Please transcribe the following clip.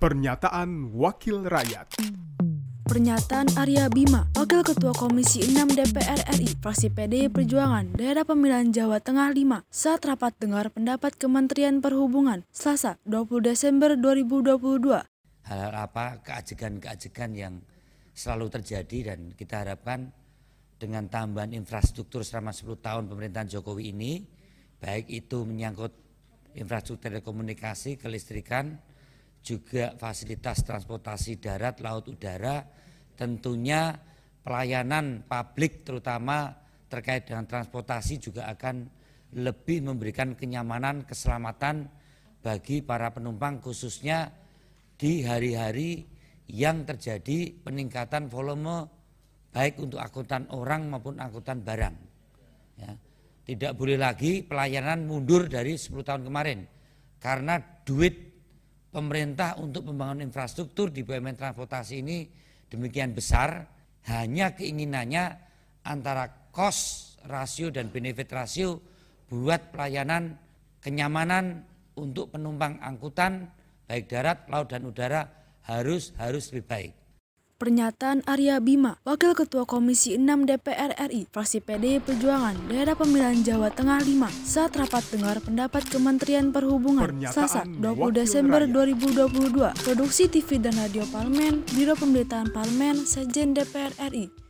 Pernyataan Wakil Rakyat Pernyataan Arya Bima, Wakil Ketua Komisi 6 DPR RI, fraksi PDI Perjuangan, Daerah Pemilihan Jawa Tengah 5, saat rapat dengar pendapat Kementerian Perhubungan, Selasa 20 Desember 2022. Hal-hal apa keajegan-keajegan yang selalu terjadi dan kita harapkan dengan tambahan infrastruktur selama 10 tahun pemerintahan Jokowi ini, baik itu menyangkut infrastruktur telekomunikasi, kelistrikan, juga fasilitas transportasi darat, laut, udara, tentunya pelayanan publik terutama terkait dengan transportasi juga akan lebih memberikan kenyamanan, keselamatan bagi para penumpang khususnya di hari-hari yang terjadi peningkatan volume baik untuk angkutan orang maupun angkutan barang. Ya. Tidak boleh lagi pelayanan mundur dari 10 tahun kemarin karena duit pemerintah untuk pembangunan infrastruktur di BUMN transportasi ini demikian besar, hanya keinginannya antara cost rasio dan benefit rasio buat pelayanan kenyamanan untuk penumpang angkutan baik darat, laut dan udara harus harus lebih baik. Pernyataan Arya Bima, Wakil Ketua Komisi 6 DPR RI, fraksi PDI Perjuangan, Daerah Pemilihan Jawa Tengah 5, saat rapat dengar pendapat Kementerian Perhubungan, Pernyataan Selasa 20 Wakil Desember Rakyat. 2022, Produksi TV dan Radio Parlemen, Biro Pemberitaan Parlemen, Sekjen DPR RI.